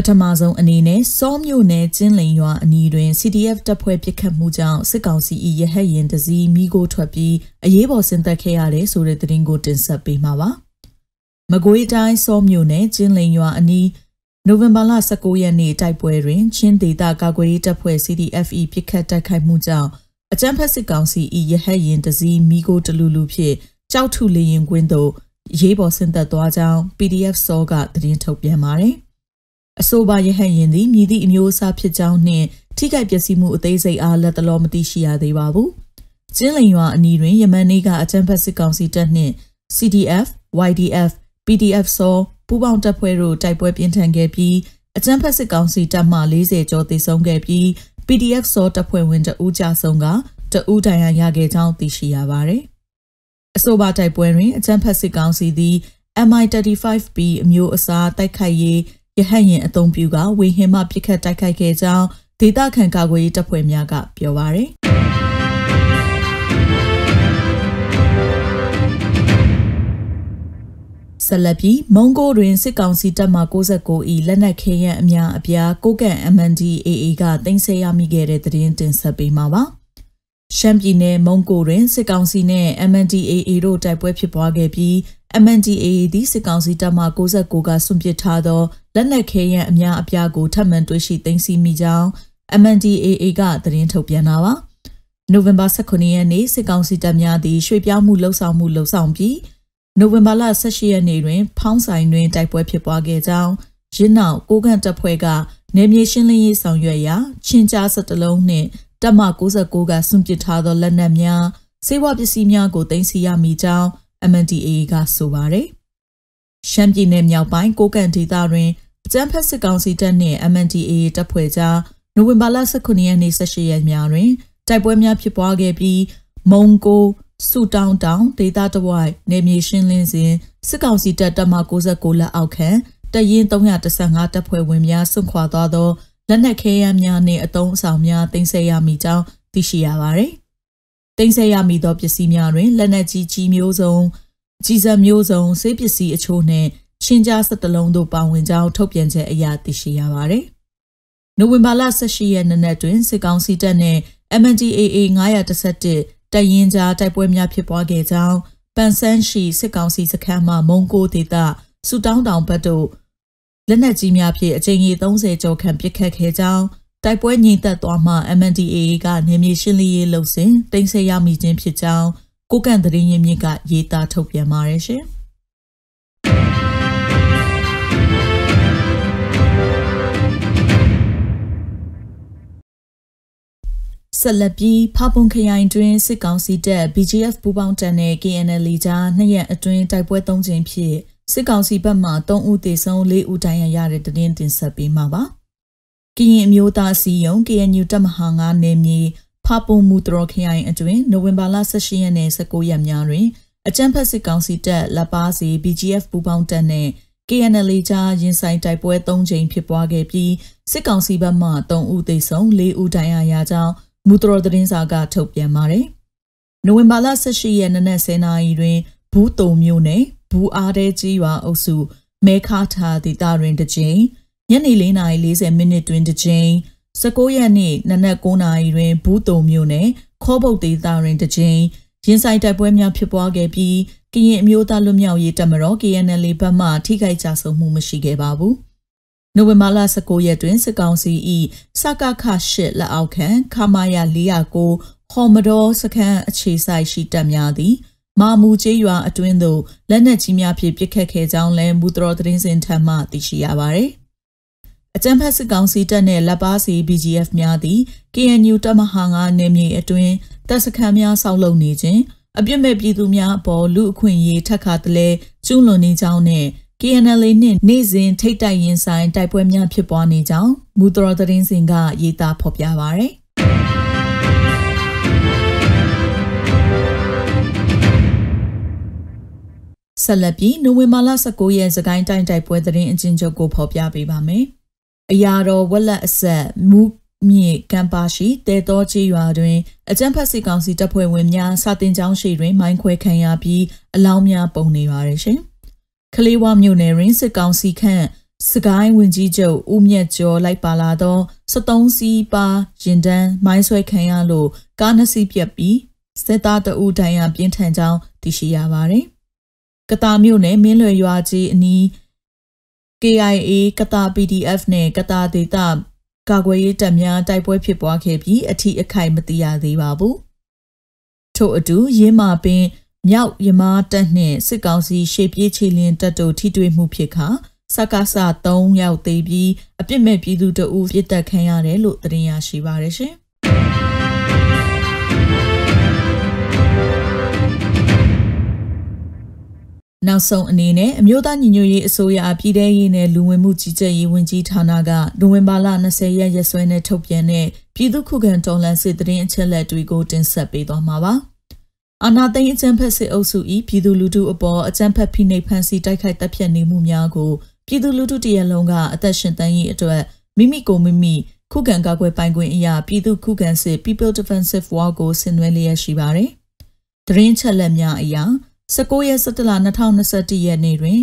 ပထမဆုံးအနေနဲ့စောမြို့နယ်ကျင်းလင်ရွာအနီးတွင် CDF တပ်ဖွဲ့ပစ်ခတ်မှုကြောင့်စစ်ကောင်စီ၏ရဟတ်ရင်တစည်းမိကိုထွက်ပြီးအရေးပေါ်ဆင်သက်ခဲ့ရတဲ့ဆိုတဲ့သတင်းကိုတင်ဆက်ပေးမှာပါ။မကွေးတိုင်းစောမြို့နယ်ကျင်းလင်ရွာအနီးနိုဝင်ဘာလ19ရက်နေ့တိုက်ပွဲတွင်ချင်းဒေသကာကွယ်ရေးတပ်ဖွဲ့ CDFE ပစ်ခတ်တိုက်ခိုက်မှုကြောင့်အကြမ်းဖက်စစ်ကောင်စီ၏ရဟတ်ရင်တစည်းမိကိုတလူလူဖြင့်ကြောက်ထုလေရင်ကွင်းသို့ရေးပေါ်ဆင်သက်သွားကြောင်း PDF စောကသတင်းထုတ်ပြန်ပါတယ်။ အဆိုပါရဟတ်ရင်သည်မြည်သည့်အမျိုးအစားဖြစ်ကြောင်းနှင့်ထိခိုက်ပျက်စီးမှုအသေးစိတ်အားလက်တလောမသိရှိရသေးပါဘူး။ကျင်းလင်ရွာအနီးတွင်ယမန်နေ့ကအကြမ်းဖက်စစ်ကောင်စီတပ်နှင့် CDF, YDF, PDF စောပူးပေါင်းတပ်ဖွဲ့တို့တိုက်ပွဲပြင်းထန်ခဲ့ပြီးအကြမ်းဖက်စစ်ကောင်စီတပ်မှ40ကျော်သေဆုံးခဲ့ပြီး PDF စောတပ်ဖွဲ့ဝင်တဦးကြဆုံးကတဦးတိုင်ရရခဲ့ကြောင်းသိရှိရပါတယ်။အဆိုပါတိုက်ပွဲတွင်အကြမ်းဖက်စစ်ကောင်စီသည် MI35B အမျိုးအစားတိုက်ခိုက်ရေး ရဟတ်ရင်အုံပြုကဝေဟင်မှပြစ်ခတ်တိုက်ခိုက်ခဲ့ကြောင်းဒေသခံကာကွယ်ရေးတပ်ဖွဲ့များကပြောပါရယ်ဆလပီမုံကိုတွင်စစ်ကောင်စီတပ်မှ69ဤလက်နက်ခဲယမ်းအများအပြားကိုကန် MNDAA ကတင်ဆက်ရမိခဲ့တဲ့သတင်းတင်ဆက်ပေးမှာပါရှမ်းပြည်နယ်မုံကိုတွင်စစ်ကောင်စီနဲ့ MNDAA တို့တိုက်ပွဲဖြစ်ပွားခဲ့ပြီး MNDAA သည်စစ်ကောင်စီတပ်မှ69ကစွန့်ပစ်ထားသောလက်နက်ခဲယမ်းအများအပြားကိုထပ်မံတွေ့ရှိသိမ်းဆည်းမိကြောင်း MNDAA ကသတင်းထုတ်ပြန်တာပါ။နိုဝင်ဘာ18ရက်နေ့စစ်ကောင်စီတပ်များသည်ရွှေ့ပြောင်းမှုလှုပ်ဆောင်မှုလှုပ်ဆောင်ပြီးနိုဝင်ဘာလ18ရက်နေ့တွင် ဖောင်းဆိုင်တွင်တိုက်ပွဲဖြစ်ပွားခဲ့ကြောင်းရင်းနောက်ကိုကန့်တပ်ဖွဲ့ကနေမြေရှင်းလင်းရေးဆောင်ရွက်ရာချင်းကြားစတလုံးနှင့်တပ်မ69ကစွန့်ပစ်ထားသောလက်နက်များစေဝပစ္စည်းများကိုသိမ်းဆည်းရမိကြောင်း MNDAA ကဆိုပါတယ်။ရှမ်းပြည်နယ်မြောက်ပိုင်းကိုကန့်ဒေသတွင်အကြမ်းဖက်စစ်ကောင်စီတပ်နှင့် MNDAA တပ်ဖွဲ့ကြားနိုဝင်ဘာလ18ရက်နေ့18ရက်များတွင်တိုက်ပွဲများဖြစ်ပွားခဲ့ပြီးမုံကိုစူတောင်းတောင်ဒေသတဝိုက်နေမြေရှင်းလင်းစဉ်စစ်ကောင်စီတပ်တပ်မ69လက်အောက်ခံတရင်315တပ်ဖွဲ့ဝင်များဆွန့်ခွာသွားသောလက်နက်ခဲယမ်းများနှင့်အုံအဆောင်များတင်ဆက်ရမိကြောင်းသိရှိရပါသည်။ တင်ဆက်ရမိသောပစ္စည်းများတွင်လက်နက်ကြီးကြီးမျိုးစုံကြီးစံမျိုးစုံဆေးပစ္စည်းအချို့နှင့်ချင်းကြားစက်တလုံးတို့ပါဝင်ကြောင်းထုတ်ပြန်ချက်အရသိရှိရပါတယ်။နိုဝင်ဘာလ18ရက်နေ့နက်တွင်စစ်ကောင်စီတပ်နှင့် MNDAA 911တပ်ရင်းကြားတိုက်ပွဲများဖြစ်ပွားခဲ့ကြောင်းပန်ဆန်းရှိစစ်ကောင်စီစခန်းမှမုံကိုဒေသစူတောင်းတောင်ဘက်တို့လက်နက်ကြီးများဖြင့်အကြိမ်ကြီး30ကျော်ခန့်ပစ်ခတ်ခဲ့ကြောင်း တိုက်ပွဲငြိမ်သက်သွားမှ MNDAA ကနေမြေရှင်းလင်းရေးလုပ်စဉ်တင်ဆက်ရမိခြင်းဖြစ်ကြောင်းကိုကန့်သတင်းရင်းမြစ်ကရေးသားထုတ်ပြန်ပါတယ်ရှင်။ဆက်လက်ပြီးဖပွန်ခရိုင်တွင်စစ်ကောင်စီတပ် BGF ပူးပေါင်းတပ်နဲ့ KNL ကြားနှစ်ရက်အတွင်းတိုက်ပွဲ၃ချိန်ဖြင့်စစ်ကောင်စီဘက်မှ3ဦးသေဆုံး4ဦးဒဏ်ရာရတဲ့တည်င်းတင်ဆက်ပေးမှာပါ။ ကရင်အမျိုးသားစီယုံ KNU တပ်မဟာ9နယ်မြေဖပွန်မူတရခရိုင်အတွင်းနိုဝင်ဘာလ18ရက်နေ့19ရက်များတွင်အကြမ်းဖက်စစ်ကောင်စီတပ်လက်ပါစီ BGF ပူးပေါင်းတပ်နဲ့ KNL ကြားရင်ဆိုင်တိုက်ပွဲ၃ချိန်ဖြစ်ပွားခဲ့ပြီးစစ်ကောင်စီဘက်မှ3ဦးသေဆုံး4ဦးဒဏ်ရာရကြောင်းမူတတော်သတင်းစာကထုတ်ပြန်ပါတယ်။နိုဝင်ဘာလ18ရက်နေ့10နာရီတွင်ဘူးတုံမြို့နယ်ဘူးအားတဲကြီးရွာအုပ်စုမဲခါထာဒေသတွင်တစ်ကြိမ် ညနေ4:40မိနစ်တွင်တစ်ကြိမ်19ရက်နေ့နနက်9:00နာရီတွင်ဘူးတုံမြို့နယ်ခေါ်ပုတ်ဒေသတွင်တစ်ကြိမ်ရင်ဆိုင်တိုက်ပွဲများဖြစ်ပွားခဲ့ပြီးကရင်အမျိုးသားလွတ်မြောက်ရေးတပ်မတော် KNL ဘက်မှထိခိုက်ကြဆုံးမှုမရှိခဲ့ပါဘူး။နိုဝင်ဘာလ19ရက်တွင်စစ်ကောင်စီ၏စကခ8လက်အောက်ခံခမာယာ409ဟော်မတော်စခန်းအခြေစိုက်ရှိတပ်များသည်မာမူကျေးရွာအတွင်းသို့လက်နက်ကြီးများဖြင့်ပစ်ခတ်ခဲ့ကြောင်းလည်းမူတော်သတင်းစင်ထံမှသိရှိရပါသည်။ အကြံဖက်စစ်ကောင်စီတပ်နှင့်လက်ပါစီ BGF များသည် KNU တပ်မဟာ9နယ်မြေအတွင်းတပ်စခန်းများဆောက်လုပ်နေခြင်းအပြစ်မဲ့ပြည်သူများအပေါ်လူအခွင့်အရေးထက်ခါတလဲကျူးလွန်နေကြောင်းနဲ့ KNL နှင့်နေ့စဉ်ထိတ်တိုက်ရင်ဆိုင်တိုက်ပွဲများဖြစ်ပွားနေကြောင်းမူတော်သတင်းစဉ်ကရေးသားဖော်ပြပါရယ်ဆလပီနိုဝင်ဘာလ19ရက်စကိုင်းတိုင်းတိုက်ပွဲသတင်းအချင်းချုပ်ကိုဖော်ပြပေးပါမယ်။ အရာတော်ဝက်လက်အဆက်မူမြေကမ်ပါရှိတဲတော်ချေရွာတွင်အကြံဖက်စစ်ကောင်စီတပ်ဖွဲ့ဝင်များစာတင်ကြောင်းရှိတွင်မိုင်းခွဲခံရပြီးအလောင်းများပုံနေပါတယ်ရှင်။ကလေးဝမြို့နယ်ရင်းစစ်ကောင်စီခန့်စကိုင်းဝင်ကြီးချုပ်ဦးမြတ်ကျော်လိုက်ပါလာသော73စီးပါရင်တန်းမိုင်းဆွဲခံရလို့ကားနှစ်စီးပြက်ပြီးစစ်သားတအူဒဏ်ရာပြင်းထန်ကြောင်းသိရှိရပါတယ်။ကတာမြို့နယ်မင်းလွယ်ရွာကြီးအနီး KIA ကတာ PDF နဲ့ကတာဒေတာကာကွယ်ရေးတပ်များတိုက်ပွဲဖြစ်ပွားခဲ့ပြီးအထီးအခိုက်မသိရသေးပါဘူး။ထို့အတူရင်းမာပင်မြောက်ရမားတပ်နှင့်စစ်ကောင်စီရှေ့ပြေးချီလင်းတပ်တို့ထိတွေ့မှုဖြစ်ခါစကားစ3ရောက်သေးပြီးအပြစ်မဲ့ပြည်သူတို့ပြစ်တက်ခံရတယ်လို့သတင်းရရှိပါရရှင်။ နောက်ဆုံးအနေနဲ့အမျိုးသားညီညွတ်ရေးအစိုးရပြည်ထရေးနဲ့လူဝင်မှုကြီးကြပ်ရေးဝန်ကြီးဌာနကနိုဝင်ဘာလ20ရက်ရက်စွဲနဲ့ထုတ်ပြန်တဲ့ပြည်သူ့ခုခံတော်လှန်စစ်တရင်အချက်လက်တွေကိုတင်ဆက်ပေးသွားမှာပါ။အာနာသိန်းအကြံဖက်စစ်အုပ်စု၏ပြည်သူလူထုအပေါ်အကြံဖက်ဖိနှိပ်ဖန်ဆီးတိုက်ခိုက်တပ်ဖြတ်နေမှုများကိုပြည်သူလူထုတရလုံးကအသက်ရှင်တန်းရေးအတွက်မိမိကိုမိမိခုခံကာကွယ်ပိုင်ခွင့်အရာပြည်သူခုခံစစ် People Defensive War ကိုဆင်နွှဲလျက်ရှိပါတယ်။တရင်ချက်လက်များအရာ 19ရက်17လ2021ရက်နေ့တွင်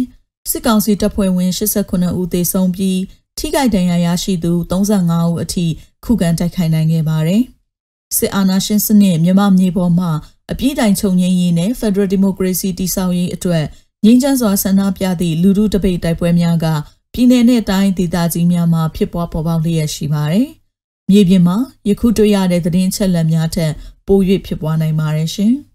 စစ်ကောင်စီတပ်ဖွဲ့ဝင်89ဦးသေဆုံးပြီးထိခိုက်ဒဏ်ရာရရှိသူ35ဦးအထိခုခံတိုက်ခိုက်နိုင်ခဲ့ပါတယ်။စစ်အာဏာရှင်စနစ်မြန်မာမြေပေါ်မှာအပြည့်တိုင်ချုပ်ငြိမ်းရေးနဲ့ Federal Democracy တည်ဆောက်ရေးအတွက်ငြိမ်းချမ်းစွာဆန္ဒပြသည့်လူထုတပိတ်တိုက်ပွဲများကပြည်내နဲ့တိုင်းဒေသကြီးများမှာဖြစ်ပွားပေါ်ပေါက်လျက်ရှိပါတယ်။မြေပြင်မှာယခုတွေ့ရတဲ့သတင်းချက်လက်များထက်ပို၍ဖြစ်ပွားနိုင်ပါတယ်ရှင်။